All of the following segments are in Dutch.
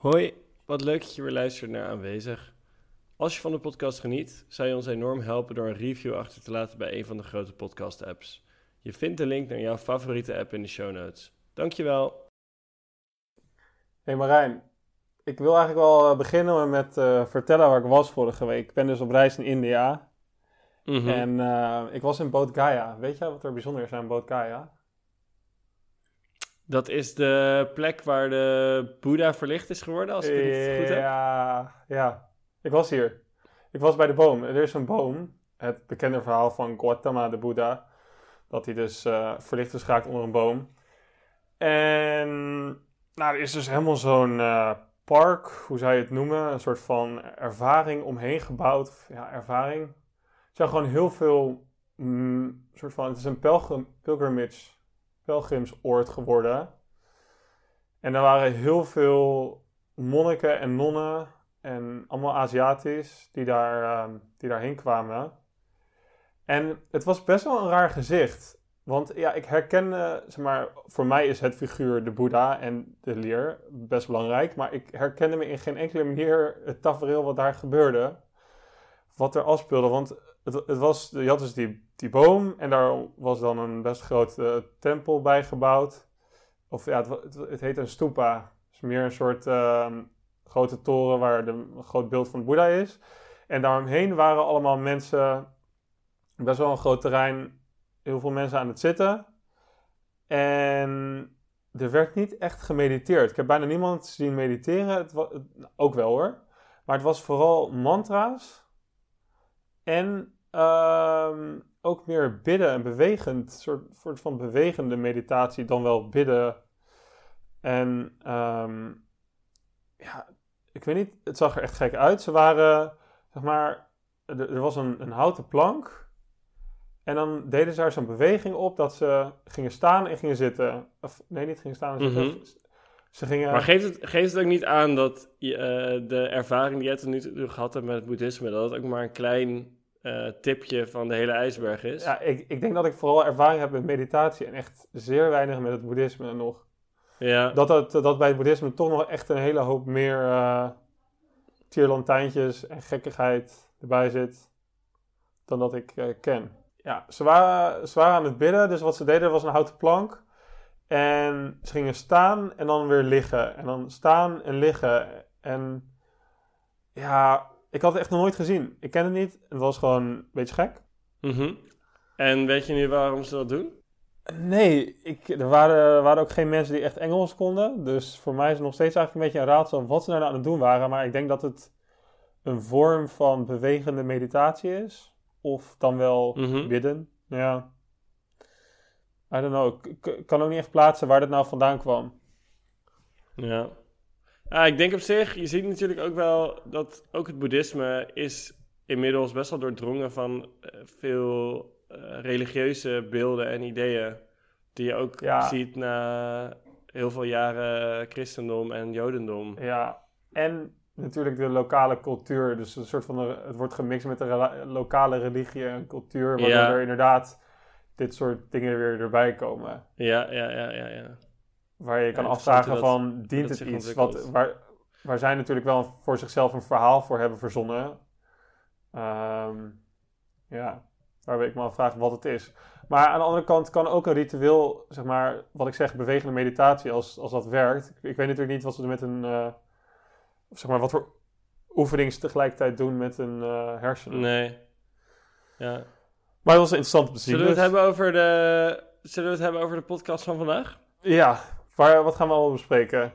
Hoi, wat leuk dat je weer luistert naar Aanwezig. Als je van de podcast geniet, zou je ons enorm helpen door een review achter te laten bij een van de grote podcast-apps. Je vindt de link naar jouw favoriete app in de show notes. Dankjewel. Hey Marijn, ik wil eigenlijk wel eh, beginnen met uh, vertellen waar ik was vorige week. Ik ben dus op reis in India. Mhm. En uh, ik was in Bodh Gaya. Weet je wat er bijzonder is aan Bodh Gaya? Dat is de plek waar de Boeddha verlicht is geworden, als ik het goed heb. Ja, ja. Ik was hier. Ik was bij de boom. Er is een boom. Het bekende verhaal van Gautama, de Boeddha. Dat hij dus uh, verlicht is geraakt onder een boom. En nou, er is dus helemaal zo'n uh, park, hoe zou je het noemen? Een soort van ervaring omheen gebouwd. Ja, ervaring. Er zijn gewoon heel veel, mm, soort van, het is een pelgrim, pilgrimage, pelgrimsoord geworden. En er waren heel veel monniken en nonnen en allemaal Aziatisch die, daar, uh, die daarheen kwamen. En het was best wel een raar gezicht. Want ja, ik herken, uh, zeg maar, voor mij is het figuur de Boeddha en de leer best belangrijk. Maar ik herkende me in geen enkele manier het tafereel wat daar gebeurde. Wat er afspeelde. Want het, het was, je had dus die, die boom en daar was dan een best grote tempel bij gebouwd. Of ja, het, het, heet een stupa. Het is meer een soort uh, grote toren waar de, een groot beeld van Boeddha is. En daaromheen waren allemaal mensen, best wel een groot terrein, heel veel mensen aan het zitten. En er werd niet echt gemediteerd. Ik heb bijna niemand zien mediteren. Het was, ook wel hoor. Maar het was vooral mantra's. En uh, ook meer bidden en bewegend. Een soort, soort van bewegende meditatie dan wel bidden. En um, ja, ik weet niet, het zag er echt gek uit. Ze waren, zeg maar, er, er was een, een houten plank. En dan deden ze daar zo'n beweging op dat ze gingen staan en gingen zitten. Of nee, niet gingen staan en zitten. Mhm. Ze gingen... Maar geeft het, geeft het ook niet aan dat je, eh, de ervaring die jij tot nu toe gehad hebt met het boeddhisme, dat het ook maar een klein eh, tipje van de hele ijsberg is? Ja, ik, ik denk dat ik vooral ervaring heb met meditatie en echt zeer weinig met het boeddhisme nog. Ja. Dat, het, dat bij het boeddhisme toch nog echt een hele hoop meer uh, tierlantijntjes en gekkigheid erbij zit dan dat ik uh, ken. Ja, ze waren, ze waren aan het bidden, dus wat ze deden was een houten plank. En ze gingen staan en dan weer liggen. En dan staan en liggen. En ja, ik had het echt nog nooit gezien. Ik ken het niet. Het was gewoon een beetje gek. Mm -hmm. En weet je nu waarom ze dat doen? Nee, ik, er waren, waren ook geen mensen die echt Engels konden. Dus voor mij is het nog steeds eigenlijk een beetje een raadsel wat ze nou aan het doen waren. Maar ik denk dat het een vorm van bewegende meditatie is. Of dan wel mm -hmm. bidden. Ja. I don't know. Ik kan ook niet echt plaatsen waar dat nou vandaan kwam. Ja. Ik denk op zich, je ziet natuurlijk ook wel dat ook het boeddhisme is inmiddels best wel doordrongen van uh, veel uh, religieuze beelden en ideeën. Die je ook ja. ziet na heel veel jaren christendom en jodendom. Ja, en natuurlijk de lokale cultuur. Dus een soort van, het wordt gemixt met de lokale religie en cultuur. Waardoor Ja. er inderdaad dit soort dingen weer erbij komen. Ja, ja, ja, ja, ja. Waar je kan Ja, afvragen van, dat dient het iets? Wat, waar, waar zij natuurlijk wel voor zichzelf een verhaal voor hebben verzonnen. Ehm, ja, waar ik me afvraag wat het is. Maar aan de andere kant kan ook een ritueel, zeg maar, wat ik zeg, bewegende meditatie, als, als dat werkt. Ik, ik weet natuurlijk niet wat ze er met een, eh, zeg maar, wat voor oefeningen ze tegelijkertijd doen met een eh, hersenen. Nee. Ja. Maar het was interessant om te zien. Zullen we het dus. hebben over de, zullen we het hebben over de podcast van vandaag? Ja, waar, wat gaan we allemaal bespreken?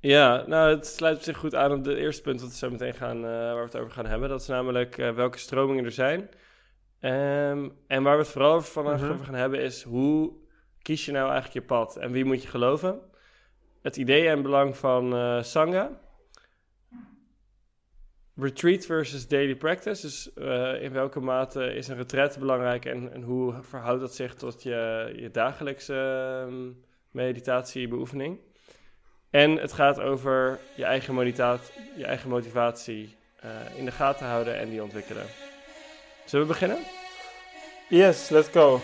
Ja, nou, het sluit op zich goed aan op het eerste punt dat we zo meteen gaan, eh, waar we het over gaan hebben. Dat is namelijk eh, welke stromingen er zijn. Ehm, en waar we het vooral over vandaag Mhm. over gaan hebben is hoe kies je nou eigenlijk je pad en wie moet je geloven? Het idee en belang van eh Sangha. Retreat versus daily practice. Dus in welke mate is een retreat belangrijk en, en hoe verhoudt dat zich tot je, je dagelijkse ehm, meditatiebeoefening? En het gaat over je eigen, je eigen motivatie eh, in de gaten houden en die ontwikkelen. Zullen we beginnen? Yes, let's go.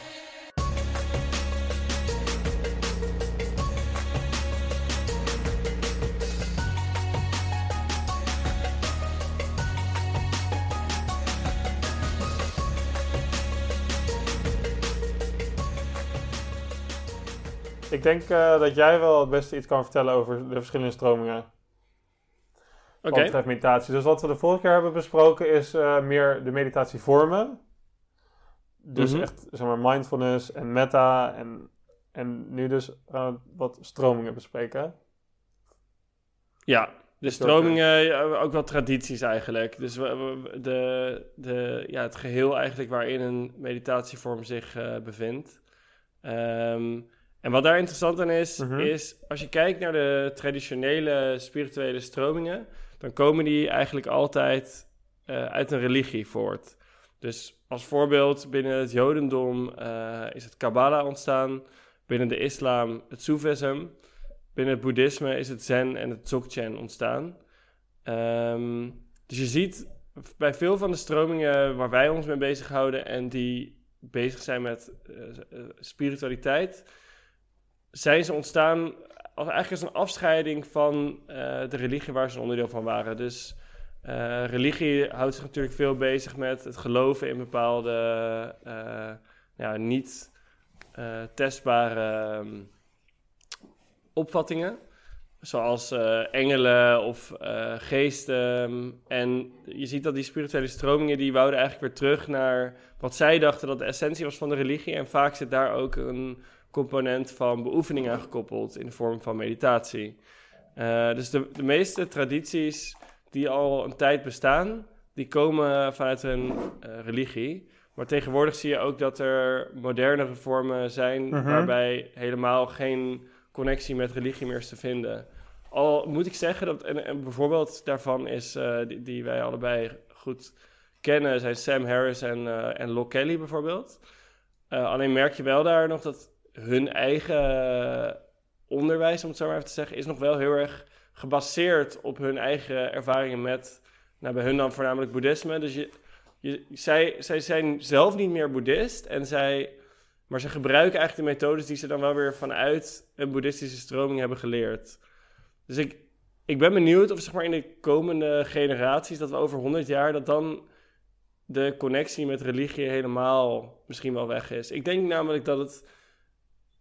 Denk eh, dat jij wel het beste iets kan vertellen over de verschillende stromingen. Oké. Wat betreft meditatie. Dus wat we de vorige keer hebben besproken is eh, meer de meditatievormen. Dus Mhm. echt, zeg maar, mindfulness en metta. En, en nu dus gaan we wat stromingen bespreken. Ja, de stromingen, ook wel tradities eigenlijk. Dus de, de, ja, het geheel eigenlijk waarin een meditatievorm zich eh, bevindt. Ehm, en wat daar interessant aan is, Mhm. is als je kijkt naar de traditionele spirituele stromingen, dan komen die eigenlijk altijd eh, uit een religie voort. Dus als voorbeeld, binnen het Jodendom eh, is het Kabbalah ontstaan, binnen de islam het Soefisme, binnen het boeddhisme is het zen en het dzogchen ontstaan. Ehm, dus je ziet bij veel van de stromingen waar wij ons mee bezighouden en die bezig zijn met eh, spiritualiteit, zijn ze ontstaan als eigenlijk als een afscheiding van eh, de religie waar ze een onderdeel van waren. Dus eh, religie houdt zich natuurlijk veel bezig met het geloven in bepaalde eh, niet testbare ehm, opvattingen. Zoals engelen of geesten. En je ziet dat die spirituele stromingen... die wouden eigenlijk weer terug naar wat zij dachten... dat de essentie was van de religie. En vaak zit daar ook een component van beoefening aan gekoppeld... in de vorm van meditatie. Eh, dus de, de meeste tradities die al een tijd bestaan... die komen vanuit een eh, religie... Maar tegenwoordig zie je ook dat er modernere vormen zijn... Mhm. waarbij helemaal geen connectie met religie meer is te vinden. Al moet ik zeggen dat een, een voorbeeld daarvan is, eh, die, die wij allebei goed kennen, zijn Sam Harris en, eh en Locke Kelly bijvoorbeeld. Alleen merk je wel daar nog dat hun eigen onderwijs, om het zo maar even te zeggen, is nog wel heel erg gebaseerd op hun eigen ervaringen met, nou bij hun dan voornamelijk boeddhisme. Dus je, je, zij, zij zijn zelf niet meer boeddhist en zij maar ze gebruiken eigenlijk de methodes die ze dan wel weer vanuit een boeddhistische stroming hebben geleerd. Dus ik, ik ben benieuwd of zeg maar in de komende generaties, dat we over 100 jaar, dat dan de connectie met religie helemaal misschien wel weg is. Ik denk namelijk dat het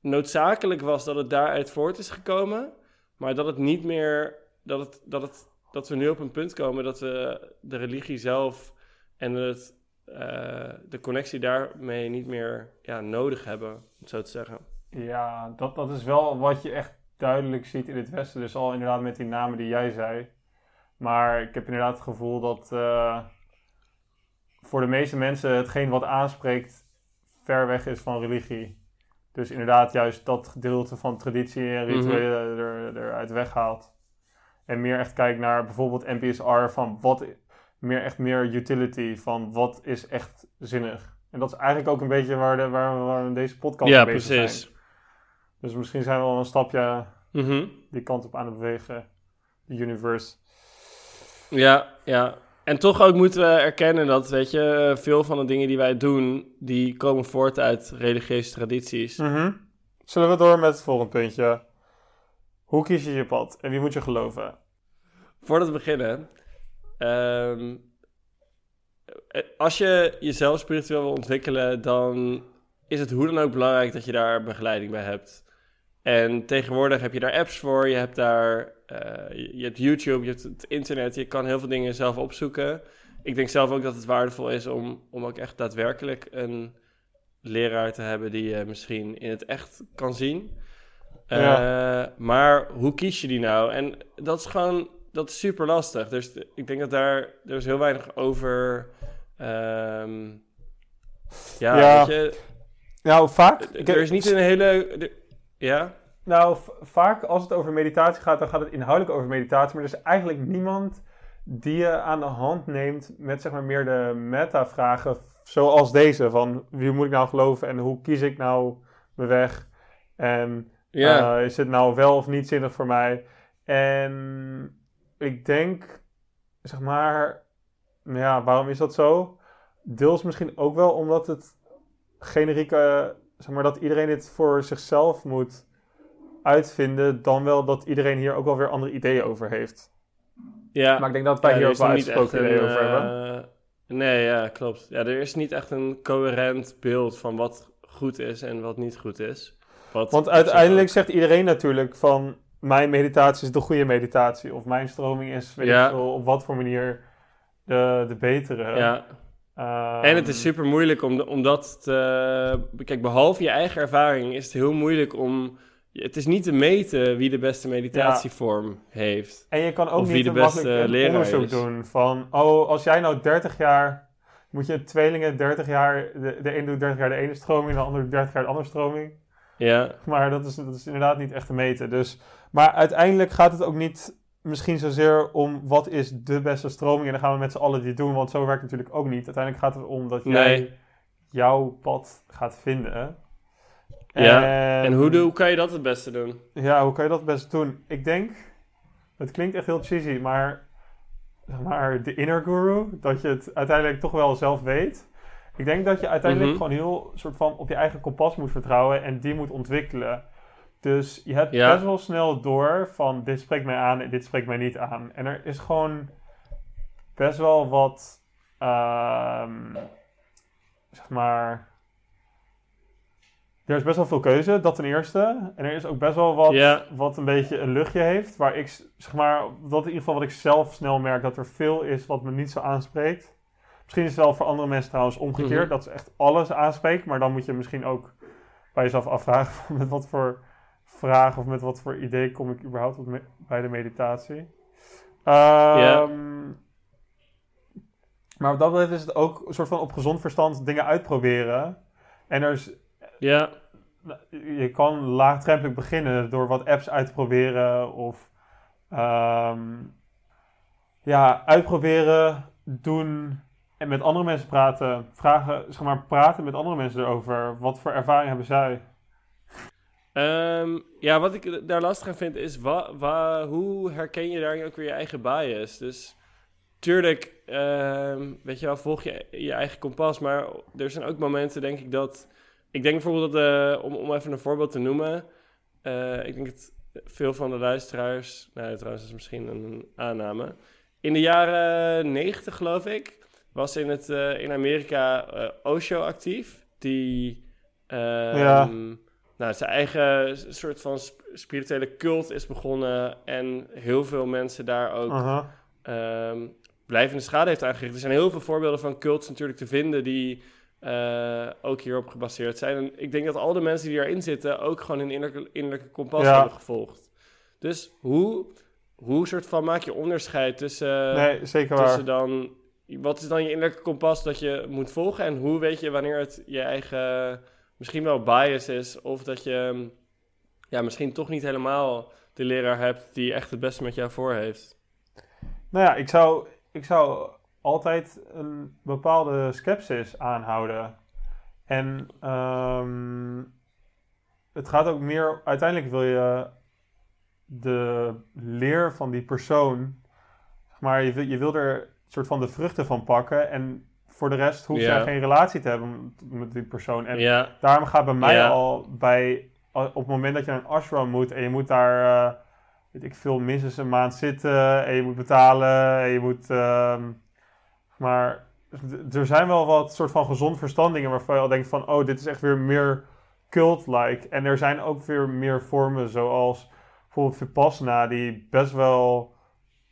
noodzakelijk was dat het daaruit voort is gekomen, maar dat het niet meer, dat, het, dat, het, dat we nu op een punt komen dat we de religie zelf en het eh, de connectie daarmee niet meer ja, nodig hebben, om zo te zeggen. Ja, dat, dat is wel wat je echt duidelijk ziet in het Westen. Dus al inderdaad met die namen die jij zei. Maar ik heb inderdaad het gevoel dat eh, voor de meeste mensen hetgeen wat aanspreekt ver weg is van religie. Dus inderdaad juist dat gedeelte van traditie en rituelen er, eruit weghaalt. En meer echt kijkt naar bijvoorbeeld NPSR van wat meer echt meer utility van wat is echt zinnig. En dat is eigenlijk ook een beetje waar, de, waar, deze podcast mee bezig zijn. Dus misschien zijn we al een stapje Mhm. die kant op aan het bewegen. De universe. Ja, ja. En toch ook moeten we erkennen dat, weet je, veel van de dingen die wij doen, die komen voort uit religieuze tradities. Mhm. Zullen we door met het volgende puntje? Hoe kies je je pad en wie moet je geloven? Voordat we beginnen, ehm, eh, als je jezelf spiritueel wil ontwikkelen, dan is het hoe dan ook belangrijk dat je daar begeleiding bij hebt. En tegenwoordig heb je daar apps voor, je hebt daar eh, je, hebt YouTube, je hebt het internet, je kan heel veel dingen zelf opzoeken. Ik denk zelf ook dat het waardevol is om, om ook echt daadwerkelijk een leraar te hebben die je misschien in het echt kan zien. Eh, maar hoe kies je die nou? En dat is gewoon, dat is super lastig. Dus ik denk dat daar, er is heel weinig over. ehm, ja, Ja, weet je, Nou, vaak... er is niet een hele. Ja? Nou, vaak als het over meditatie gaat, dan gaat het inhoudelijk over meditatie. Maar er is eigenlijk niemand die je aan de hand neemt met zeg maar meer de meta-vragen. Zoals deze, van wie moet ik nou geloven en hoe kies ik nou mijn weg? En Ja. eh, is het nou wel of niet zinnig voor mij? En ik denk, zeg maar, nou ja, waarom is dat zo? Deels misschien ook wel omdat het generieke, zeg maar, dat iedereen dit voor zichzelf moet uitvinden, dan wel dat iedereen hier ook wel weer andere ideeën over heeft. ja. Maar ik denk dat wij Ja, hier er ook is wel niet echt uitgesproken ideeën een, over hebben. eh, nee, ja, klopt. Ja, er is niet echt een coherent beeld van wat goed is en wat niet goed is. Wat Want uiteindelijk zegt iedereen natuurlijk van... Mijn meditatie is de goede meditatie. Of mijn stroming is, weet Ja. ik veel, op wat voor manier de, de betere. Ja, Ehm, en het is super moeilijk om, om dat te... Kijk, behalve je eigen ervaring is het heel moeilijk om... Het is niet te meten wie de beste meditatievorm heeft. En je kan ook Of wie niet de een beste onderzoek is. doen van... Oh, als jij nou 30 jaar... Moet je tweelingen 30 jaar... De, de een doet 30 jaar de ene stroming... En de ander doet 30 jaar de andere stroming. Ja, Maar dat is, dat is inderdaad niet echt te meten. Dus, maar uiteindelijk gaat het ook niet misschien zozeer om... Wat is de beste stroming? En dan gaan we met z'n allen die doen. Want zo werkt het natuurlijk ook niet. Uiteindelijk gaat het om dat jij Nee. jouw pad gaat vinden. Ja, en hoe, hoe kan je dat het beste doen? Ja, hoe kan je dat het best doen? Ik denk, het klinkt echt heel cheesy, maar, zeg maar de inner guru, dat je het uiteindelijk toch wel zelf weet. Ik denk dat je uiteindelijk Mhm. gewoon heel soort van op je eigen kompas moet vertrouwen en die moet ontwikkelen. Dus je hebt Ja. best wel snel door van dit spreekt mij aan en dit spreekt mij niet aan. En er is gewoon best wel wat, ehm, zeg maar, er is best wel veel keuze, dat ten eerste. En er is ook best wel wat, wat een beetje een luchtje heeft. Waar ik, zeg maar, dat in ieder geval wat ik zelf snel merk, dat er veel is wat me niet zo aanspreekt. Misschien is het wel voor andere mensen trouwens omgekeerd, Mhm. dat ze echt alles aanspreekt. Maar dan moet je misschien ook bij jezelf afvragen met wat voor vraag of met wat voor idee kom ik überhaupt op me- bij de meditatie. Ehm, Maar wat dat betreft is het ook een soort van op gezond verstand dingen uitproberen. En er is Ja, je kan laagdrempelig beginnen door wat apps uit te proberen of ehm, ja, uitproberen, doen en met andere mensen praten. Vragen, zeg maar, praten met andere mensen erover. Wat voor ervaring hebben zij? Ehm, ja, wat ik daar lastig aan vind is, hoe herken je daarin ook weer je eigen bias? Dus tuurlijk, ehm, weet je wel, volg je je eigen kompas, maar er zijn ook momenten, denk ik, dat... Ik denk bijvoorbeeld dat, eh, om, om even een voorbeeld te noemen, eh, ik denk dat veel van de luisteraars, nou trouwens, is misschien een aanname. In de jaren negentig, geloof ik, was in, het, eh, in Amerika Osho actief, die... ehm, Ja. Nou, zijn eigen s- soort van sp- spirituele cult is begonnen. En heel veel mensen daar ook Aha. ehm, blijvende schade heeft aangericht. Er zijn heel veel voorbeelden van cults natuurlijk te vinden die eh, ook hierop gebaseerd zijn. En ik denk dat al de mensen die daarin zitten ook gewoon hun innerlijke, innerlijke kompas Ja. hebben gevolgd. Dus hoe, hoe soort van maak je onderscheid tussen, nee, zeker waar. tussen dan... Wat is dan je innerlijke kompas dat je moet volgen? En hoe weet je wanneer het je eigen misschien wel bias is? Of dat je mm, ja, misschien toch niet helemaal de leraar hebt die echt het beste met jou voor heeft? Nou ja, ik zou, ik zou altijd een bepaalde skepsis aanhouden. En ehm, het gaat ook meer, uiteindelijk wil je de leer van die persoon, zeg maar, je wil, je wil er soort van de vruchten van pakken. En voor de rest hoef je Ja. geen relatie te hebben met die persoon. En Daarom gaat bij mij al bij op het moment dat je naar een ashram moet en je moet daar, eh, weet ik veel, minstens een maand zitten en je moet betalen en je moet, ehm, maar er zijn wel wat soort van gezond verstandingen waarvan je al denkt van, oh, dit is echt weer meer cult-like. En er zijn ook weer meer vormen zoals bijvoorbeeld Vipassana die best wel,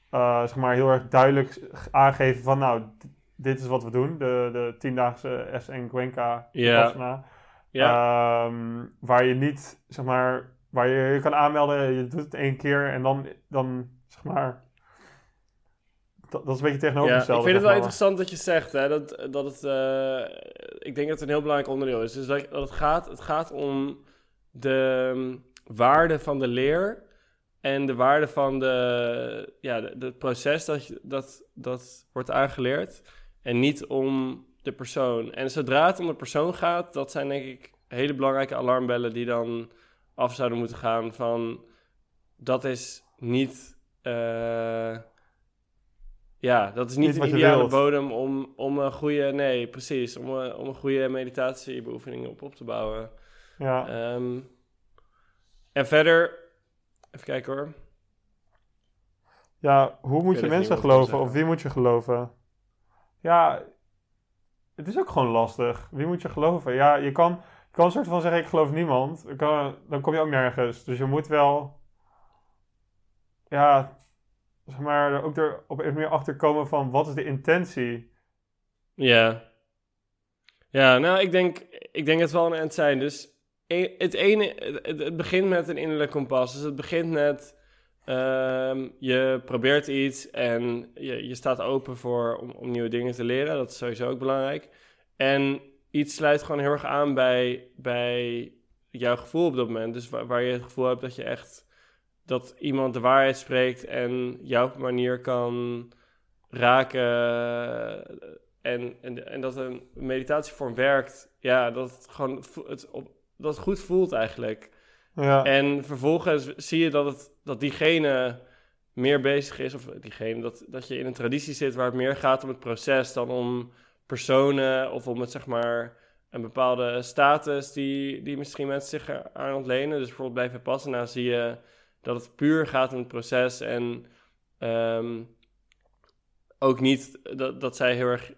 eh, zeg maar, heel erg duidelijk aangeven van, nou, dit is wat we doen, de, de tiendaagse SN Cuenca Ja. Ja, Ehm, waar je niet, zeg maar, waar je je kan aanmelden, je doet het één keer en dan, dan zeg maar, dat, dat is een beetje ja. Ik vind het wel interessant dat je zegt hè, dat, dat het, eh, ik denk dat het een heel belangrijk onderdeel is. Dus dat, dat het, gaat, het gaat om de mm, waarde van de leer en de waarde van de, ja, het proces dat, je- dat, dat wordt aangeleerd en niet om de persoon. En zodra het om de persoon gaat, dat zijn denk ik hele belangrijke alarmbellen die dan af zouden moeten gaan van dat is niet... eh, ja, dat is niet, je ideale bodem om, om een goede... Nee, precies. Om, een- om een goede meditatiebeoefening op op te bouwen. Ja, Ehm, en verder... Even kijken hoor. ja, hoe moet je mensen geloven of wie moet je geloven? Ja, het is ook gewoon lastig. Wie moet je geloven? Ja, je kan, kan een soort van zeggen, ik geloof niemand. Dan, dan kom je ook nergens. Dus je moet wel, ja, zeg maar, ook er op een meer achter komen van wat is de intentie. Ja. Ja, nou, ik denk, ik denk het wel een end zijn. Dus e- het ene, het begint met een innerlijk kompas. Dus het begint met, ehm, je probeert iets en je, je staat open voor om, om nieuwe dingen te leren. Dat is sowieso ook belangrijk. En iets sluit gewoon heel erg aan bij, bij jouw gevoel op dat moment. Dus waar, je het gevoel hebt dat je echt dat iemand de waarheid spreekt en jou op een manier kan raken. En, en, en dat een meditatievorm werkt. Ja, dat het gewoon het op, dat goed voelt eigenlijk. Ja, En vervolgens zie je dat, het, dat diegene meer bezig is, of diegene, dat, dat je in een traditie zit waar het meer gaat om het proces dan om personen of om het zeg maar een bepaalde status die, die misschien mensen zich aan ontlenen. Dus bijvoorbeeld bij Vipassana zie je dat het puur gaat om het proces en ehm, ook niet dat, dat zij heel erg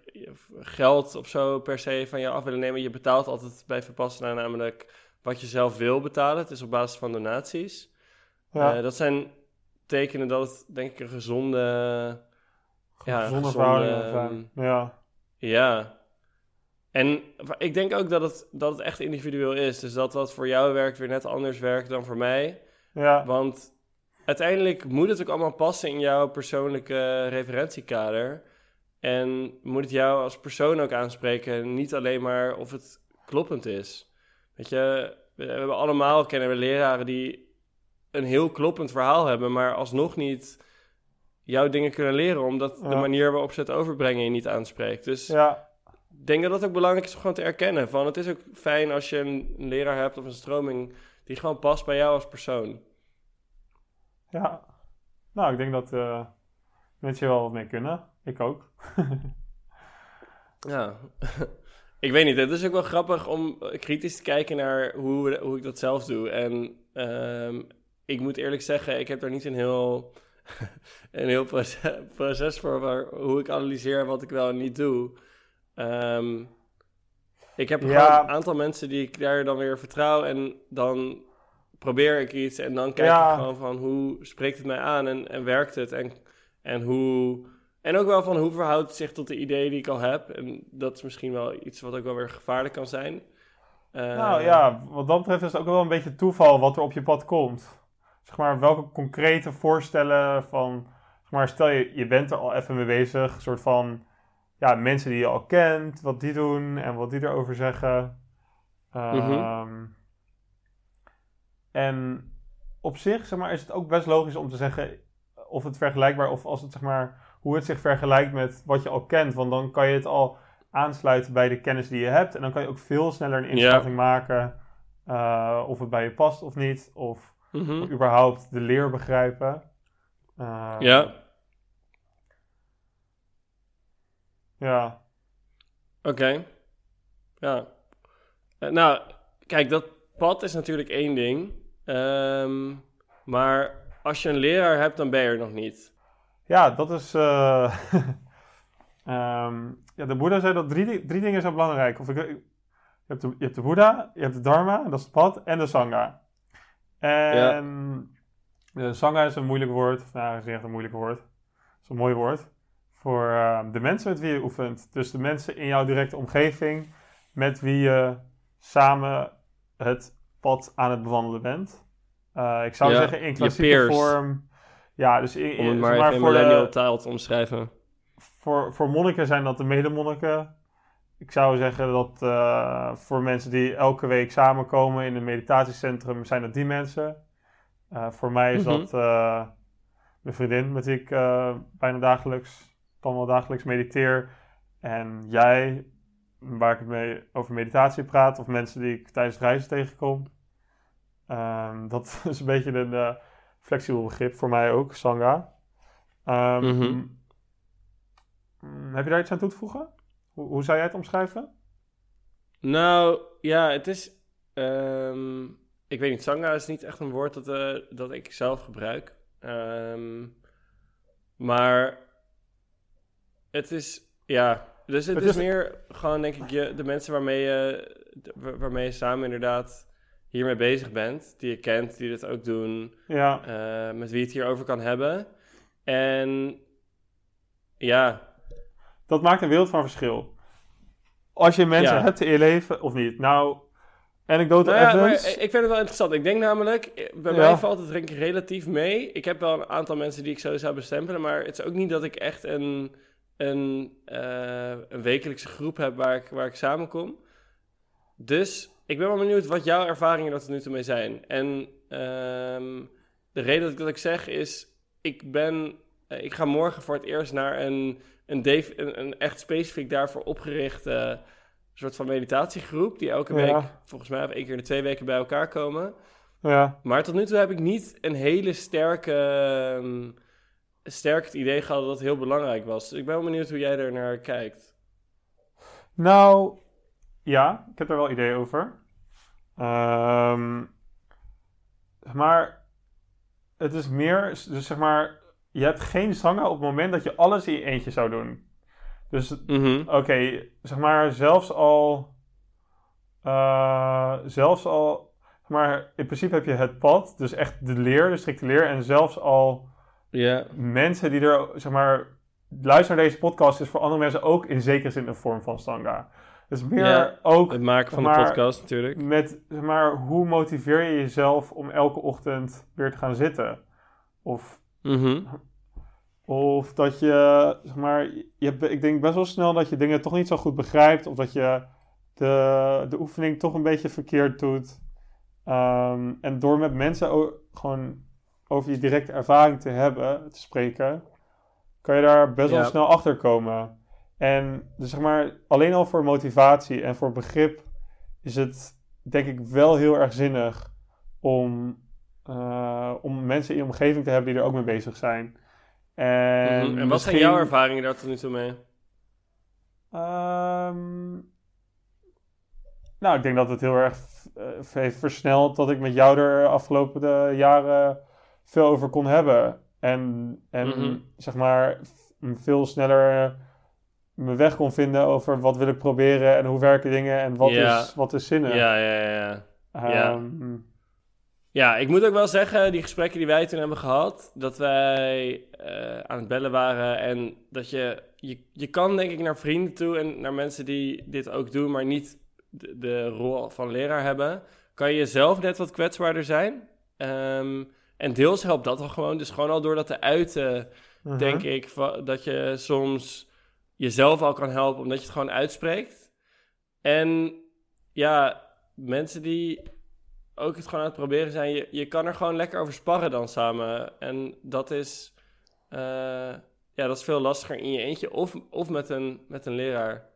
geld of zo per se van jou af willen nemen. Je betaalt altijd bij Vipassana namelijk wat je zelf wil betalen. Het is op basis van donaties. ja. Eh, dat zijn tekenen dat het denk ik een gezonde... ja, gezonde gezonde, verhoudingen zijn. ehm, Ja, Ja. En ik denk ook dat het, dat het echt individueel is. Dus dat wat voor jou werkt weer net anders werkt dan voor mij. ja, Want uiteindelijk moet het ook allemaal passen in jouw persoonlijke referentiekader. En moet het jou als persoon ook aanspreken. Niet alleen maar of het kloppend is. Weet je, we hebben allemaal kennen we leraren die een heel kloppend verhaal hebben, maar alsnog niet jouw dingen kunnen leren, omdat de manier waarop ze het overbrengen je niet aanspreekt. Dus ja, ik denk dat dat ook belangrijk is om gewoon te erkennen. Van, het is ook fijn als je een, een leraar hebt of een stroming die gewoon past bij jou als persoon. ja. Nou, ik denk dat eh mensen hier wel wat mee kunnen. Ik ook. Ja, ik weet niet. Het is ook wel grappig om kritisch te kijken naar hoe, hoe ik dat zelf doe. En ehm, ik moet eerlijk zeggen, ik heb daar niet een heel, een heel proces, proces voor waar, hoe ik analyseer wat ik wel en niet doe. Ehm, ik heb Ja. gewoon een aantal mensen die ik daar dan weer vertrouw en dan probeer ik iets en dan kijk Ja. ik gewoon van hoe spreekt het mij aan en, en werkt het en, en hoe... En ook wel van hoe verhoudt het zich tot de ideeën die ik al heb. En dat is misschien wel iets wat ook wel weer gevaarlijk kan zijn. Eh, Nou ja, wat dat betreft is het ook wel een beetje toeval wat er op je pad komt. Zeg maar, welke concrete voorstellen van... Zeg maar, stel je, je bent er al even mee bezig. Een soort van... Ja, mensen die je al kent, wat die doen en wat die erover zeggen. Ehm, En op zich, zeg maar, is het ook best logisch om te zeggen... Of het vergelijkbaar, of als het, zeg maar... Hoe het zich vergelijkt met wat je al kent. Want dan kan je het al aansluiten bij de kennis die je hebt. En dan kan je ook veel sneller een inschatting maken eh, of het bij je past of niet. Of mhm. überhaupt de leer begrijpen. Eh, Ja, Ja. oké. Ja. Eh, nou, kijk, dat pad is natuurlijk één ding. Ehm, maar als je een leraar hebt, dan ben je er nog niet. Ja, dat is... eh, ehm, ja, de Boeddha zei dat drie, drie dingen zijn belangrijk. Of ik, je, hebt de, je hebt de Boeddha, je hebt de Dharma, dat is het pad, en de Sangha. En de Sangha is een moeilijk woord. Of, nou, is niet echt een moeilijk woord. Het is een mooi woord. Voor eh, de mensen met wie je oefent. Dus de mensen in jouw directe omgeving met wie je samen het pad aan het bewandelen bent. Eh, ik zou Ja, zeggen in klassieke vorm. Ja, dus in, Om het maar zeg even in voor, millennial de, taal te omschrijven. voor, voor monniken zijn dat de medemonniken. Ik zou zeggen dat eh, voor mensen die elke week samenkomen in een meditatiecentrum, zijn dat die mensen. Eh, voor mij is Mhm. dat eh, mijn vriendin met wie ik bijna dagelijks, dan wel dagelijks mediteer. En jij, waar ik mee over meditatie praat, of mensen die ik tijdens het reizen tegenkom. Ehm, dat is een beetje een flexibel begrip voor mij ook, Sangha. Ehm, Mhm. mm, Heb je daar iets aan toe te voegen? Hoe, hoe zou jij het omschrijven? Nou, ja, het is... ehm, ik weet niet, sangha is niet echt een woord dat, eh, dat ik zelf gebruik. Ehm, maar het is, ja... Dus het, Het is, is- meer gewoon, denk ik, je, de mensen waarmee je, waarmee je samen inderdaad hiermee bezig bent. Die je kent, die dit ook doen. Ja, eh, met wie het hierover kan hebben. En ja, dat maakt een wereld van verschil. Als je mensen Ja. hebt in je leven, of niet. Nou, anecdote Nou ja, maar ik vind het wel interessant. Ik denk namelijk, eh, bij Ja. mij valt het denk ik relatief mee. Ik heb wel een aantal mensen die ik zo zou bestempelen, maar het is ook niet dat ik echt een, een, eh, een wekelijkse groep heb waar ik, waar ik samenkom. Dus ik ben wel benieuwd wat jouw ervaringen er tot nu toe mee zijn. En ehm, de reden dat ik dat ik zeg is, ik ben, eh, ik ga morgen voor het eerst naar een, een, een, een echt specifiek daarvoor opgerichte soort van meditatiegroep, die elke Ja. week, volgens mij één keer in de twee weken bij elkaar komen. Ja, Maar tot nu toe heb ik niet een hele sterke, ehm, sterk het idee gehad dat het heel belangrijk was. Dus ik ben wel benieuwd hoe jij er naar kijkt. nou, ja, ik heb er wel ideeën over. Ehm, maar het is meer, dus zeg maar, je hebt geen zanger op het moment dat je alles in je eentje zou doen. Dus Oké, zeg maar, zelfs al. eh, zelfs al. zeg Maar in principe heb je het pad, dus echt de leer, de strikte leer. En zelfs al mensen die er, zeg maar. Luisteren naar deze podcast is voor andere mensen ook in zekere zin een vorm van stanga. Dus meer Ja, ook Het maken van Maar- de podcast natuurlijk. met, maar, hoe motiveer je jezelf om elke ochtend weer te gaan zitten? Of Mhm. Of dat je, zeg maar, je, ik denk best wel snel dat je dingen toch niet zo goed begrijpt. Of dat je de, de oefening toch een beetje verkeerd doet. Ehm, en door met mensen gewoon over je directe ervaring te hebben, te spreken, kan je daar best wel Ja. snel achter komen. En dus zeg maar, alleen al voor motivatie en voor begrip is het denk ik wel heel erg zinnig om, eh, om mensen in je omgeving te hebben die er ook mee bezig zijn. En, Mhm. En wat zijn jouw ervaringen daar tot nu toe mee? Ehm, nou, ik denk dat het heel erg eh, heeft versneld dat ik met jou er afgelopen de jaren veel over kon hebben. En, en Mhm. zeg maar veel sneller mijn weg kon vinden over wat wil ik proberen en hoe werken dingen en wat, Ja. is, wat is zinnen. Ja, ja, ja. ja. ja. Ehm, Ja, ik moet ook wel zeggen, die gesprekken die wij toen hebben gehad, dat wij eh, aan het bellen waren en dat je, je, je kan denk ik naar vrienden toe en naar mensen die dit ook doen, maar niet de, de rol van leraar hebben, kan je zelf net wat kwetsbaarder zijn. Ehm, en deels helpt dat al gewoon, dus gewoon al door dat te uiten, mhm. denk ik, dat je soms jezelf al kan helpen omdat je het gewoon uitspreekt. En ja, mensen die ook het gewoon aan het proberen zijn, je, je kan er gewoon lekker over sparren dan samen. En dat is, eh, ja, dat is veel lastiger in je eentje of, of met, een, met een leraar.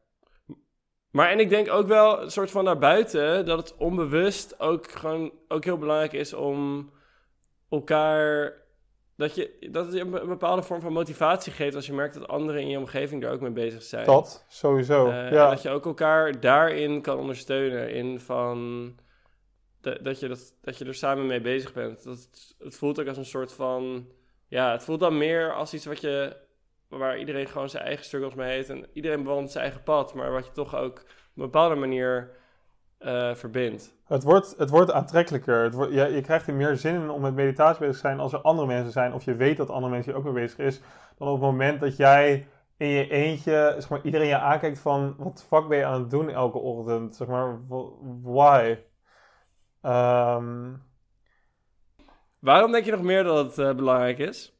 Maar en ik denk ook wel een soort van daarbuiten dat het onbewust ook gewoon ook heel belangrijk is om elkaar dat je dat het je een be- een bepaalde vorm van motivatie geeft als je merkt dat anderen in je omgeving er ook mee bezig zijn. Dat, sowieso. En ja. dat je ook elkaar daarin kan ondersteunen. In van de- dat, je dat, dat je er samen mee bezig bent. Dat, het- het voelt ook als een soort van. Ja, het voelt dan meer als iets wat je. Waar iedereen gewoon zijn eigen struggles mee heeft. En iedereen bewandelt zijn eigen pad. Maar wat je toch ook op een bepaalde manier eh, verbindt. Het wordt, het wordt aantrekkelijker. Het wordt, je, je krijgt er meer zin in om met meditatie bezig te zijn als er andere mensen zijn. Of je weet dat andere mensen hier ook mee bezig is. Dan op het moment dat jij in je eentje, zeg maar, iedereen je aankijkt van... Wat de fuck ben je aan het doen elke ochtend? Zeg maar, wh- why? Ehm, Waarom denk je nog meer dat het eh, belangrijk is?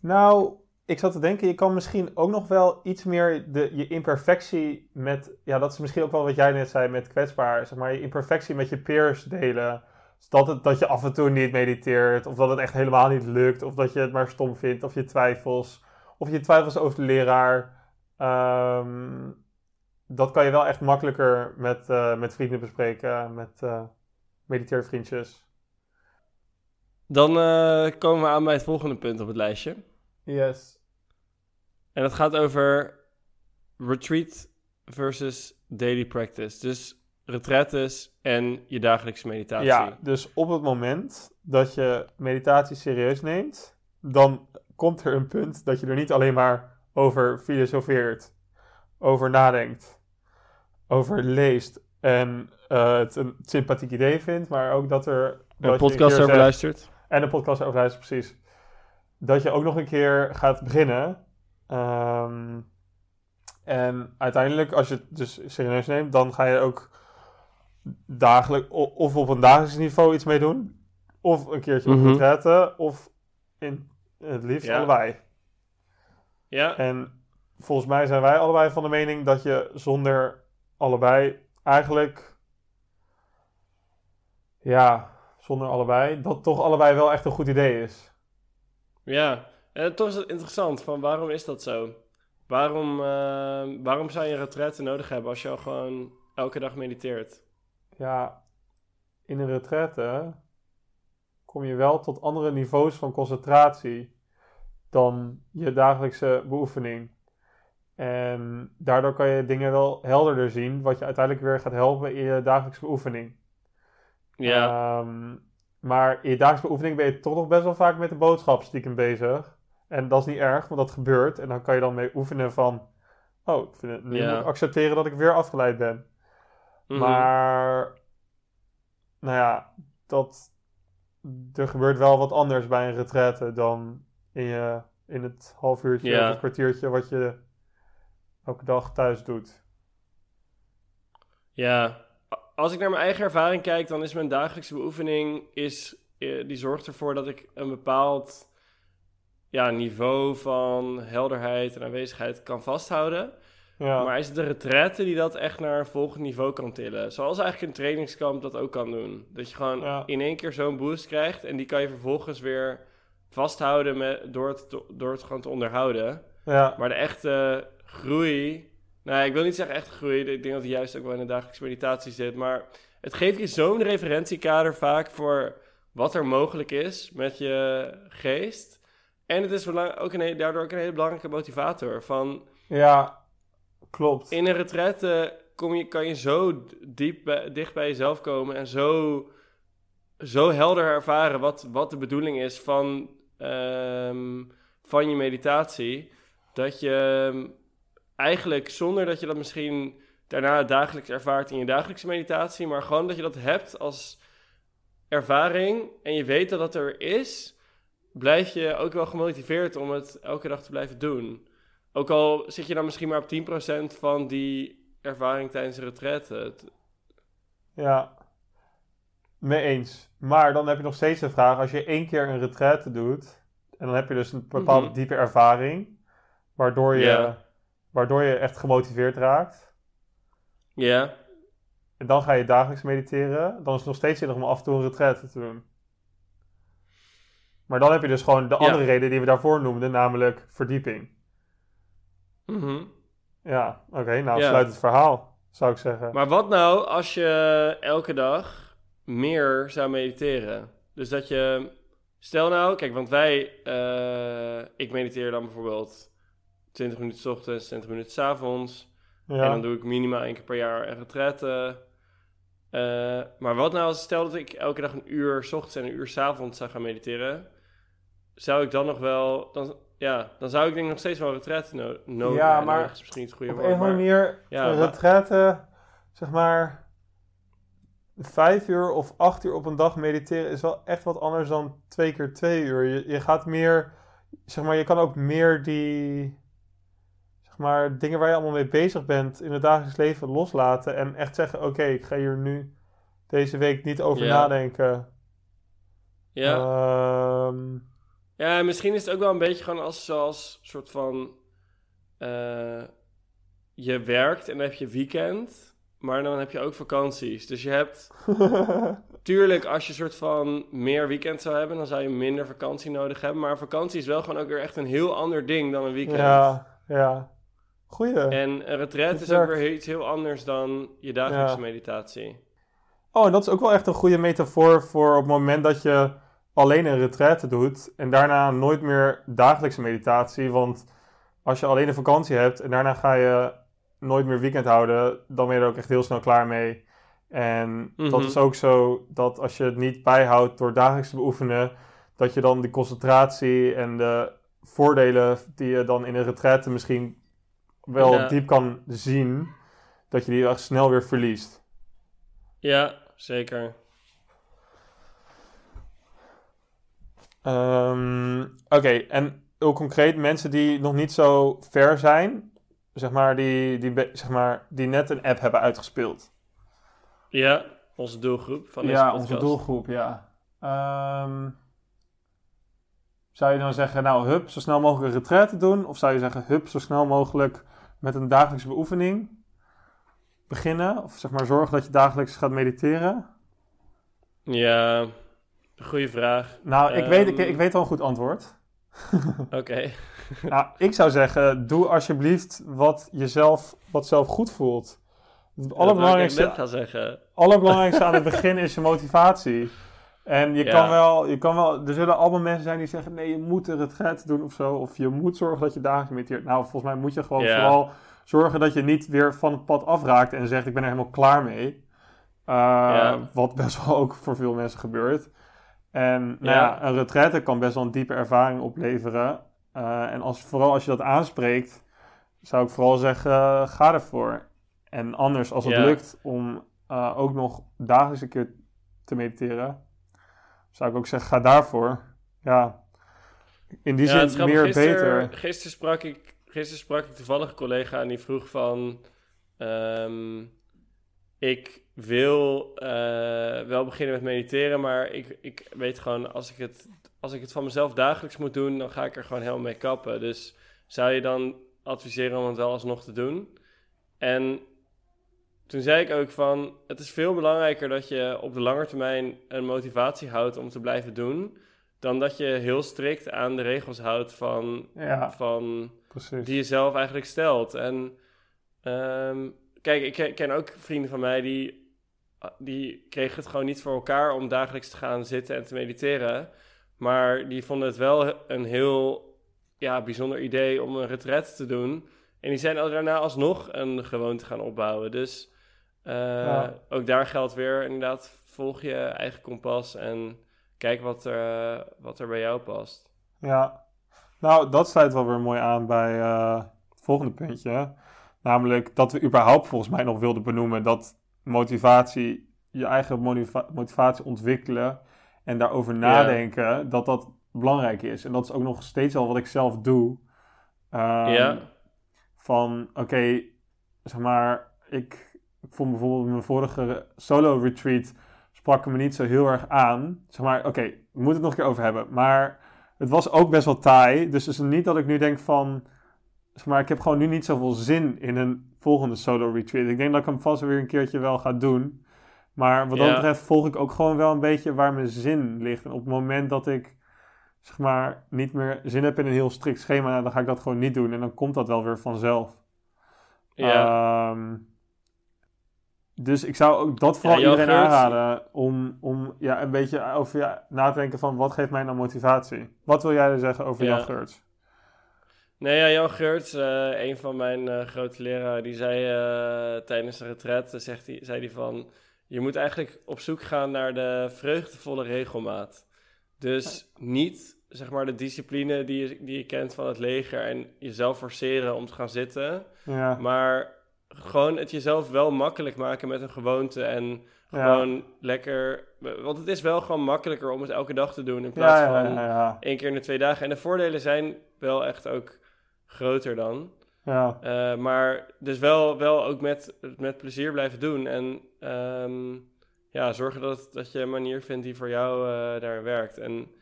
nou, ik zat te denken, je kan misschien ook nog wel iets meer de, je imperfectie met... Ja, dat is misschien ook wel wat jij net zei met kwetsbaar. Zeg maar, je imperfectie met je peers delen. Dus dat, het, dat je af en toe niet mediteert, of dat het echt helemaal niet lukt, of dat je het maar stom vindt, of je twijfels, of je twijfels over de leraar. Ehm, dat kan je wel echt makkelijker met, eh, met vrienden bespreken, met eh mediteervriendjes. Dan eh, komen we aan bij het volgende punt op het lijstje. Yes. En dat gaat over retreat versus daily practice. Dus retretes en je dagelijkse meditatie. Ja, dus op het moment dat je meditatie serieus neemt, dan komt er een punt dat je er niet alleen maar over filosofeert. over nadenkt, over leest en eh, het een sympathiek idee vindt, maar ook dat er... dat Een podcast over zegt- luistert. En een podcast over luisteren, precies. Dat je ook nog een keer gaat beginnen. Ehm, en uiteindelijk, als je het dus serieus neemt, dan ga je ook dagelijks, of op een dagelijks niveau iets mee doen. Of een keertje op Mhm. retraite, of in het liefst Ja. allebei. Ja, En volgens mij zijn wij allebei van de mening dat je zonder allebei eigenlijk, ja, zonder allebei, dat toch allebei wel echt een goed idee is. ja. En toch is het interessant, van waarom is dat zo? Waarom, eh, waarom zou je een retraite nodig hebben als je al gewoon elke dag mediteert? Ja, in een retraite kom je wel tot andere niveaus van concentratie dan je dagelijkse beoefening. En daardoor kan je dingen wel helderder zien, wat je uiteindelijk weer gaat helpen in je dagelijkse beoefening. Ja, Ehm, maar in je dagelijkse beoefening ben je toch nog best wel vaak met de boodschap stiekem bezig. En dat is niet erg, want dat gebeurt. En dan kan je dan mee oefenen van... Oh, ik vind het, nu Ja. moet ik accepteren dat ik weer afgeleid ben. mhm. Maar, nou ja, dat, er gebeurt wel wat anders bij een retraite dan in, je, in het half uurtje Ja. of het kwartiertje wat je elke dag thuis doet. Ja, als ik naar mijn eigen ervaring kijk, dan is mijn dagelijkse beoefening, is, eh, die zorgt ervoor dat ik een bepaald ja, niveau van helderheid en aanwezigheid kan vasthouden. Ja, Maar is het de retraite die dat echt naar een volgend niveau kan tillen? Zoals eigenlijk een trainingskamp dat ook kan doen. Dat je gewoon Ja. in één keer zo'n boost krijgt en die kan je vervolgens weer vasthouden met, door, het, door het gewoon te onderhouden. ja, Maar de echte groei. Nou, ik wil niet zeggen echte groei. Ik denk dat het juist ook wel in de dagelijkse meditatie zit. Maar het geeft je zo'n referentiekader vaak voor wat er mogelijk is met je geest. En het is ook een, daardoor ook een hele belangrijke motivator. Van ja, klopt. in een retraite kom je, kan je zo diep bij- dicht bij jezelf komen en zo, zo helder ervaren wat, wat de bedoeling is van, ehm, van je meditatie. Dat je ehm, eigenlijk zonder dat je dat misschien daarna dagelijks ervaart in je dagelijkse meditatie, maar gewoon dat je dat hebt als ervaring en je weet dat dat er is, blijf je ook wel gemotiveerd om het elke dag te blijven doen. Ook al zit je dan misschien maar op 10% van die ervaring tijdens de retraite. Ja, mee eens. Maar dan heb je nog steeds de vraag, als je één keer een retraite doet, en dan heb je dus een bepaalde Mhm. diepe ervaring, waardoor je, waardoor je echt gemotiveerd raakt. Ja, En dan ga je dagelijks mediteren. Dan is het nog steeds zinnig om af en toe een retraite te doen. Maar dan heb je dus gewoon de Ja. andere reden die we daarvoor noemden, namelijk verdieping. Mhm. Ja, oké, nou Ja. sluit het verhaal, zou ik zeggen. Maar wat nou als je elke dag meer zou mediteren? Dus dat je, stel nou, kijk, want wij, eh, ik mediteer dan bijvoorbeeld 20 minuten 's ochtends, 20 minuten 's avonds. En ja. dan doe ik minimaal één keer per jaar een retraite. Eh, maar wat nou als stel dat ik elke dag een uur 's ochtends en een uur 's avonds zou gaan mediteren? Zou ik dan nog wel... Dan, ja, dan zou ik denk ik nog steeds wel een retraite no nodig Ja, maar is misschien het goede Op woord, een maar- manier, Ja, retraite, zeg maar, vijf uur of acht uur op een dag mediteren is wel echt wat anders dan twee keer twee uur. Je, je gaat meer, zeg maar, je kan ook meer die, zeg maar, dingen waar je allemaal mee bezig bent in het dagelijks leven loslaten en echt zeggen, oké, ik ga hier nu deze week niet over Ja. nadenken. Ja. Ehm, Ja, misschien is het ook wel een beetje gewoon als zoals soort van eh, je werkt en dan heb je weekend, maar dan heb je ook vakanties. Dus je hebt tuurlijk als je soort van meer weekend zou hebben, dan zou je minder vakantie nodig hebben. Maar vakantie is wel gewoon ook weer echt een heel ander ding dan een weekend. ja, ja. Goeie. En een retreat is ook weer iets heel anders dan je dagelijkse Ja. meditatie. Oh, en dat is ook wel echt een goede metafoor voor op het moment dat je alleen een retraite doet en daarna nooit meer dagelijkse meditatie. Want als je alleen een vakantie hebt en daarna ga je nooit meer weekend houden, dan ben je er ook echt heel snel klaar mee. En dat Mhm. is ook zo dat als je het niet bijhoudt door dagelijks te beoefenen, dat je dan die concentratie en de voordelen die je dan in een retraite misschien wel Ja. diep kan zien, dat je die echt snel weer verliest. Ja, zeker. Ehm, Oké, en heel concreet, mensen die nog niet zo ver zijn, zeg maar, die, die, zeg maar, die net een app hebben uitgespeeld. Ja, onze doelgroep van deze ja, podcast. onze doelgroep, ja. Ehm, zou je dan zeggen, nou, hup, zo snel mogelijk een retraite doen? Of zou je zeggen, hup, zo snel mogelijk met een dagelijkse beoefening beginnen? Of zeg maar, zorgen dat je dagelijks gaat mediteren? Ja, goede vraag. Nou, ik, weet, ik, Ehm. ik weet wel een goed antwoord. Oké. Nou, ik zou zeggen, doe alsjeblieft wat jezelf, wat zelf goed voelt. Het allerbelangrijkste, gaan zeggen. allerbelangrijkste aan het begin is je motivatie. En je Ja. kan wel, je kan wel, er zullen allemaal mensen zijn die zeggen, nee, je moet een retreat doen of zo. Of je moet zorgen dat je dagelijks mediteert. Nou, volgens mij moet je gewoon Ja. vooral zorgen dat je niet weer van het pad afraakt en zegt, ik ben er helemaal klaar mee. Uh, Ja. Wat best wel ook voor veel mensen gebeurt. En nou Ja. ja, een retraite kan best wel een diepe ervaring opleveren. Uh, en als, vooral als je dat aanspreekt, zou ik vooral zeggen, uh, ga ervoor. En anders, als het Ja. lukt om uh, ook nog dagelijks een keer te mediteren, zou ik ook zeggen, ga daarvoor. Ja, in die Ja, zin meer beter. Gisteren sprak, ik, gisteren sprak ik toevallig een collega en die vroeg van... ehm, ik wil eh, wel beginnen met mediteren, maar ik, ik weet gewoon... Als ik, het, als ik het van mezelf dagelijks moet doen, dan ga ik er gewoon helemaal mee kappen. Dus zou je dan adviseren om het wel alsnog te doen? En toen zei ik ook van... Het is veel belangrijker dat je op de lange termijn een motivatie houdt om te blijven doen dan dat je heel strikt aan de regels houdt van, Ja, van precies. die je zelf eigenlijk stelt. En ehm, kijk, ik ken ook vrienden van mij die, die kregen het gewoon niet voor elkaar om dagelijks te gaan zitten en te mediteren. Maar die vonden het wel een heel ja, bijzonder idee om een retret te doen. En die zijn al daarna alsnog een gewoonte gaan opbouwen. Dus eh, Ja. ook daar geldt weer inderdaad, volg je eigen kompas en kijk wat er, wat er bij jou past. Ja, nou, dat sluit wel weer mooi aan bij eh, het volgende puntje. Namelijk dat we überhaupt volgens mij nog wilden benoemen dat motivatie, je eigen motiva- motivatie ontwikkelen en daarover nadenken, dat dat belangrijk is. En dat is ook nog steeds wel wat ik zelf doe. Ehm, Ja. Van, oké, zeg maar, ik, ik vond bijvoorbeeld mijn vorige solo retreat sprak me niet zo heel erg aan. Zeg maar, oké, we moeten het nog een keer over hebben. Maar het was ook best wel taai. Dus het is niet dat ik nu denk van... Zeg maar, ik heb gewoon nu niet zoveel zin in een volgende solo retreat. Ik denk dat ik hem vast weer een keertje wel ga doen. Maar wat dat betreft volg ik ook gewoon wel een beetje waar mijn zin ligt. En op het moment dat ik, zeg maar, niet meer zin heb in een heel strikt schema... dan ga ik dat gewoon niet doen. En dan komt dat wel weer vanzelf. Ja, Ehm, dus ik zou ook dat vooral Ja, iedereen aanraden om, om ja, een beetje over ja, na te denken van wat geeft mij nou motivatie? Wat wil jij er zeggen over Ja. Jan Geurts? Nee, ja, Jan Geurts, eh, een van mijn eh, grote leraren, die zei eh, tijdens de retret, zegt hij, zei hij van, je moet eigenlijk op zoek gaan naar de vreugdevolle regelmaat. Dus niet, zeg maar, de discipline die je, die je kent van het leger en jezelf forceren om te gaan zitten, Ja, maar gewoon het jezelf wel makkelijk maken met een gewoonte en ja, gewoon lekker, want het is wel gewoon makkelijker om het elke dag te doen in plaats ja, ja, van één keer in de twee dagen. En de voordelen zijn wel echt ook groter dan. ja. Eh, maar dus wel, wel ook met, met plezier blijven doen. En ehm, ja, zorgen dat, dat je een manier vindt die voor jou eh, daar werkt. En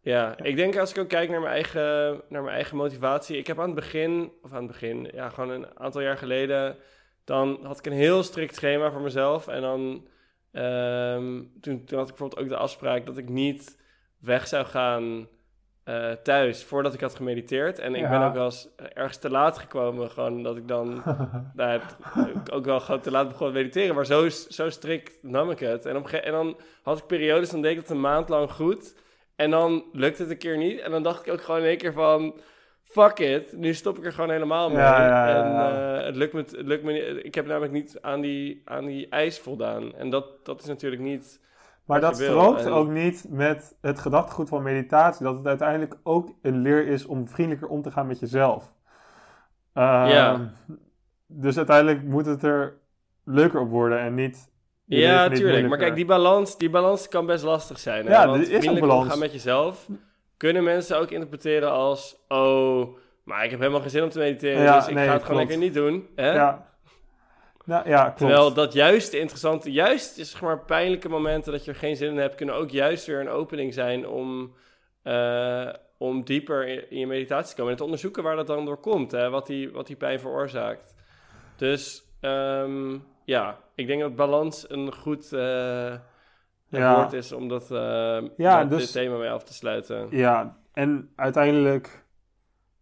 ja, ik denk als ik ook kijk naar mijn, eigen, naar mijn eigen motivatie. Ik heb aan het begin, of aan het begin, ja, gewoon een aantal jaar geleden. Dan had ik een heel strikt schema voor mezelf. En dan ehm, toen, toen had ik bijvoorbeeld ook de afspraak dat ik niet weg zou gaan eh, thuis voordat ik had gemediteerd. En ik Ja. ben ook wel eens ergens te laat gekomen. Gewoon dat ik dan nou, het- ook wel gewoon te laat begon te mediteren. Maar zo, zo strikt nam ik het. En, op en dan had ik periodes, dan deed ik het een maand lang goed. En dan lukte het een keer niet. En dan dacht ik ook gewoon in één keer van... Fuck it, nu stop ik er gewoon helemaal mee. Ja, en eh, het, lukt me, het lukt me niet. Ik heb namelijk niet aan die, aan die eis voldaan. En dat, dat is natuurlijk niet... Maar dat strookt En- ook niet met het gedachtegoed van meditatie. Dat het uiteindelijk ook een leer is om vriendelijker om te gaan met jezelf. Ehm, Ja. Dus uiteindelijk moet het er leuker op worden en niet... Ja, tuurlijk. Maar kijk, die balans, die balans kan best lastig zijn. Hè? Ja, Want is een balans. omgaan met jezelf kunnen mensen ook interpreteren als... Oh, maar ik heb helemaal geen zin om te mediteren, Ja, dus ik nee, ga het gewoon klopt. lekker niet doen. Hè? Ja. Nou, ja, klopt. Terwijl dat juist de interessante, juist is zeg maar pijnlijke momenten dat je er geen zin in hebt, kunnen ook juist weer een opening zijn om, eh, om dieper in, in je meditatie te komen en te onderzoeken waar dat dan door komt, hè? Wat, die, wat die pijn veroorzaakt. Dus ehm, ja, ik denk dat balans een goed Ja. woord is om dat, eh, Ja, dat- dus- dit thema mee af te sluiten. Ja, en uiteindelijk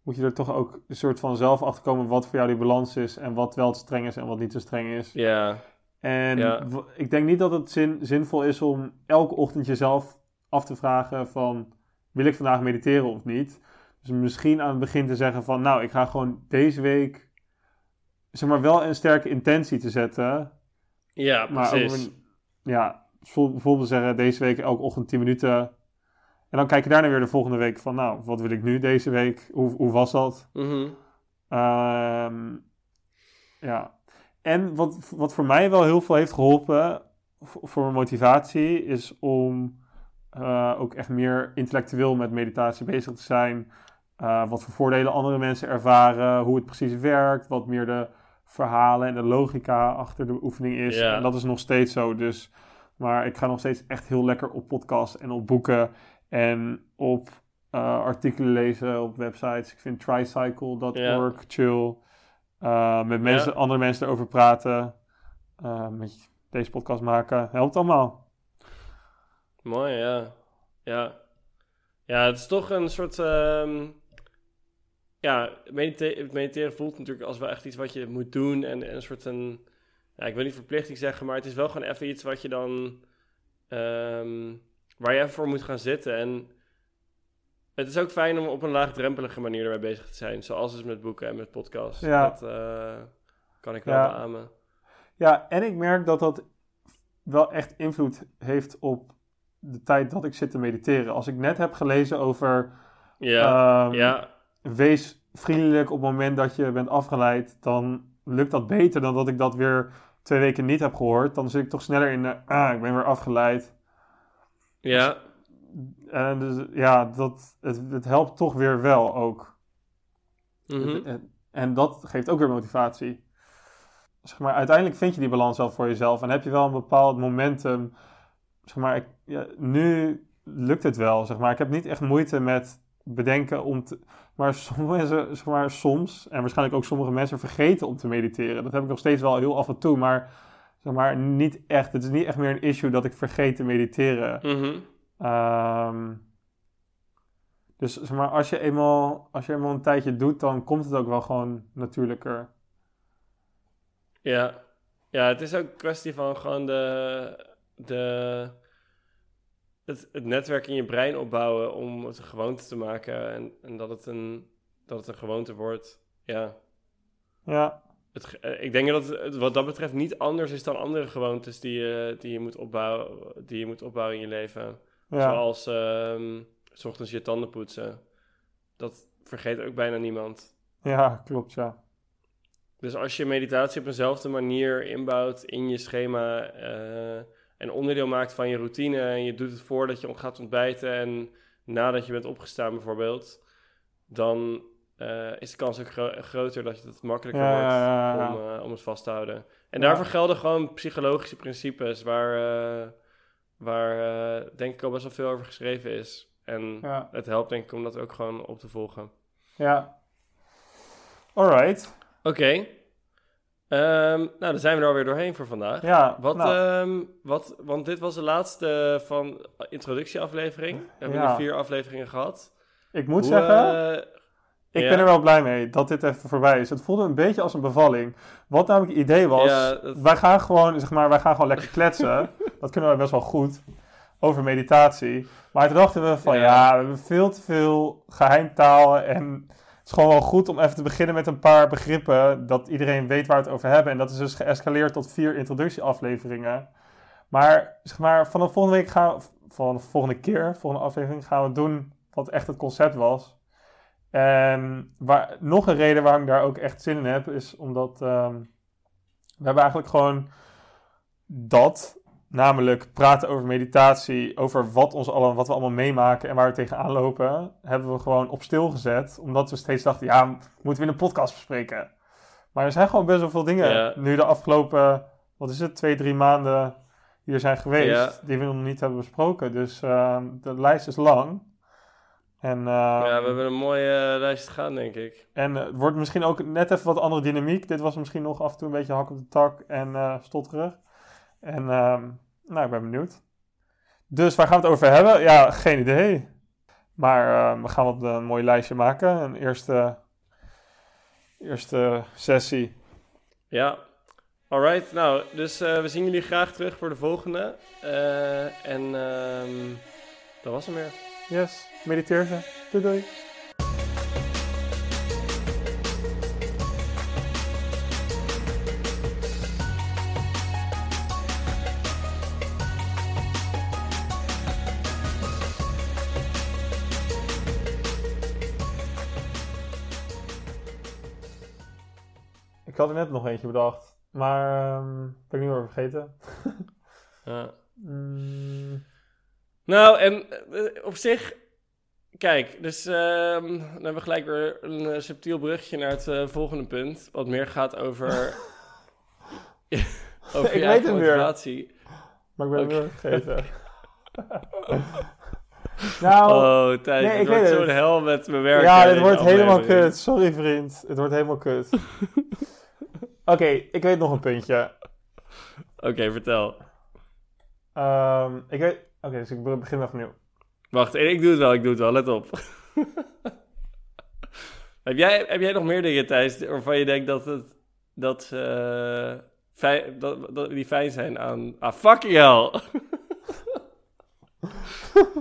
moet je er toch ook een soort van zelf achter komen wat voor jou die balans is en wat wel te streng is en wat niet te streng is. Ja, En Ja. ik denk niet dat het zin, zinvol is om elke ochtend jezelf af te vragen van wil ik vandaag mediteren of niet. Dus misschien aan het begin te zeggen van nou ik ga gewoon deze week zeg maar wel een sterke intentie te zetten. ja Maar precies. een- ja, bijvoorbeeld bijvoorbeeld zeggen deze week elke ochtend 10 minuten. En dan kijk je daarna weer de volgende week van nou wat wil ik nu deze week? Hoe, hoe was dat? Mhm. Ehm, ja. En wat, wat voor mij wel heel veel heeft geholpen voor mijn motivatie is om eh, ook echt meer intellectueel met meditatie bezig te zijn. Eh, wat voor voordelen andere mensen ervaren, hoe het precies werkt, wat meer de verhalen en de logica achter de oefening is. En dat is nog steeds zo. Dus, maar ik ga nog steeds echt heel lekker op podcasts en op boeken en op eh, artikelen lezen op websites. Ik vind tricycle.org chill. Eh, met mensen, Ja. andere mensen erover praten. Eh, met deze podcast maken. Helpt allemaal. Mooi, ja. Ja. Ja, het is toch een soort... ehm, ja, medite- mediteren voelt natuurlijk als wel echt iets wat je moet doen. En, en een soort een... Ja, ik wil niet verplichting zeggen, maar het is wel gewoon even iets wat je dan... ehm, waar je even voor moet gaan zitten. En het is ook fijn om op een laagdrempelige manier ermee bezig te zijn. Zoals dus met boeken en met podcasts. Ja. Dat eh, kan ik wel Ja. beamen. Ja, en ik merk dat dat wel echt invloed heeft op de tijd dat ik zit te mediteren. Als ik net heb gelezen over Ja, ehm, ja, wees vriendelijk op het moment dat je bent afgeleid, dan lukt dat beter dan dat ik dat weer twee weken niet heb gehoord. Dan zit ik toch sneller in de, ah, ik ben weer afgeleid. Ja. En dus ja, dat, het, het helpt toch weer wel ook. mhm. En, en dat geeft ook weer motivatie. Zeg maar, uiteindelijk vind je die balans wel voor jezelf. En heb je wel een bepaald momentum. Zeg maar, ik, ja, nu lukt het wel. Zeg maar. Ik heb niet echt moeite met bedenken om te... Maar mensen, zeg maar, soms, en waarschijnlijk ook sommige mensen, vergeten om te mediteren. Dat heb ik nog steeds wel heel af en toe, maar, zeg maar niet echt. Het is niet echt meer een issue dat ik vergeet te mediteren. Mhm. Ehm, dus zeg maar, als je, eenmaal, als je eenmaal een tijdje doet, dan komt het ook wel gewoon natuurlijker. Ja. ja, het is ook een kwestie van gewoon de, de, het, het netwerk in je brein opbouwen om het een gewoonte te maken en, en dat, het een, dat het een gewoonte wordt. Ja, Ja, het, eh, ik denk dat het wat dat betreft niet anders is dan andere gewoontes die je, die je, moet, opbouwen, die je moet opbouwen in je leven. ja, Zoals ehm, s ochtends je tanden poetsen. Dat vergeet ook bijna niemand. ja, klopt, ja. Dus als je meditatie op eenzelfde manier inbouwt in je schema eh, en onderdeel maakt van je routine en je doet het voordat je gaat ontbijten en nadat je bent opgestaan bijvoorbeeld, dan eh, is de kans ook gro- groter dat het makkelijker Ja, wordt ja, ja, ja. Om, eh, om het vast te houden. En daarvoor gelden gewoon psychologische principes waar, eh, waar denk ik al best wel veel over geschreven is. En het helpt denk ik om dat ook gewoon op te volgen. ja. Alright. Oké. Ehm, nou, dan zijn we er alweer doorheen voor vandaag. Ja, Wat, nou, ehm, wat, want dit was de laatste van introductieaflevering. We hebben nu vier afleveringen gehad. ik moet Hoe, zeggen, ik ja? ben er wel blij mee dat dit even voorbij is. Het voelde een beetje als een bevalling. Wat namelijk het idee was, Ja, dat- wij gaan gewoon, zeg maar, wij gaan gewoon lekker kletsen. dat kunnen wij best wel goed. Over meditatie. Maar toen dachten we van, Ja. ja, we hebben veel te veel geheimtaal. En het is gewoon wel goed om even te beginnen met een paar begrippen. Dat iedereen weet waar we het over hebben. En dat is dus geëscaleerd tot vier introductieafleveringen. Maar, zeg maar, van de volgende week gaan we, van de volgende keer, volgende aflevering, gaan we doen wat echt het concept was. En waar, nog een reden waarom ik daar ook echt zin in heb, is omdat ehm, we hebben eigenlijk gewoon dat, namelijk praten over meditatie, over wat, ons allemaal, wat we allemaal meemaken en waar we tegenaan lopen, hebben we gewoon op stil gezet. Omdat we steeds dachten, ja, moeten we in een podcast bespreken. Maar er zijn gewoon best wel veel dingen Ja. nu de afgelopen, wat is het, twee, drie maanden hier zijn geweest, Ja. die we nog niet hebben besproken. Dus ehm, de lijst is lang. En, ehm, ja, we hebben een mooie eh, lijst te gaan, denk ik. en eh, het wordt misschien ook net even wat andere dynamiek. Dit was misschien nog af en toe een beetje hak op de tak en eh stotterig. En ehm, nou, ik ben benieuwd. Dus waar gaan we het over hebben? Ja, geen idee. Maar eh, we gaan wat een mooi lijstje maken. Een eerste, eerste sessie. Ja. Alright, nou, dus eh, we zien jullie graag terug voor de volgende. Eh, en ehm dat was hem weer. Yes, mediteer ze. Doei doei. Ik had er net nog eentje bedacht, maar ehm ben ik nu weer vergeten. Ja. Mm, Nou, en eh, op zich, kijk, dus ehm, dan hebben we gelijk weer een eh, subtiel brugje naar het eh, volgende punt. Wat meer gaat over, over Ik je weet weer. maar ik ben Oké. het weer vergeten. nou, Oh, Thijs, nee, het ik wordt weet zo'n het. hel met mijn werk. ja, dit deze wordt helemaal kut. Sorry vriend, het wordt helemaal kut. Oké, ik weet nog een puntje. Oké, vertel. Ehm, ik weet... Oké, dus ik be- begin even opnieuw. Wacht, ik doe het wel, ik doe het wel, let op. heb, jij, heb jij nog meer dingen, Thijs, waarvan je denkt dat, het, dat, eh, fijn, dat, dat die fijn zijn aan... Ah, fucking hell!